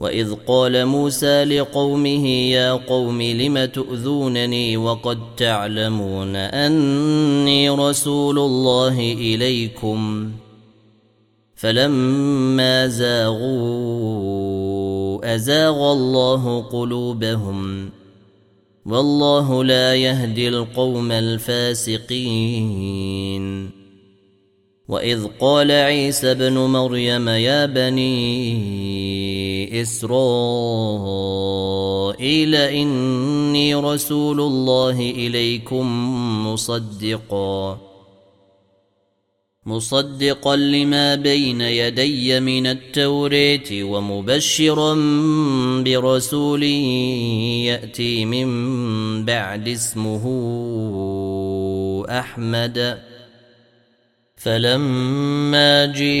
وإذ قال موسى لقومه يا قوم لم تؤذونني وقد تعلمون أني رسول الله إليكم؟ فلما زاغوا أزاغ الله قلوبهم. والله لا يهدي القوم الفاسقين. وإذ قال عيسى ابن مريم يا بني إسرائيل إني رسول الله إليكم مصدقا. مصدقا لما بين يدي من التوراه ومبشرا برسول يأتي من بعد اسمه أحمد. فلما جيءهم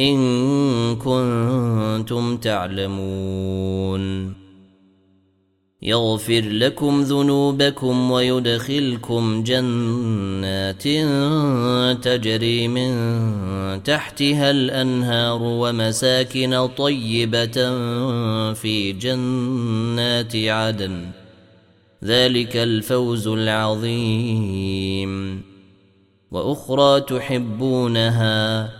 إن كنتم تعلمون. يغفر لكم ذنوبكم ويدخلكم جنات تجري من تحتها الأنهار ومساكن طيبة في جنات عدن. ذلك الفوز العظيم. وأخرى تحبونها.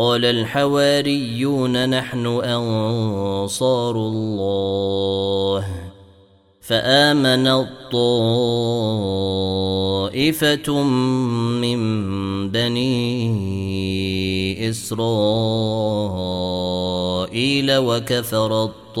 قال الحواريون نحن أنصار الله. فآمن الطائفة من بني إسرائيل وكفر الطائفة.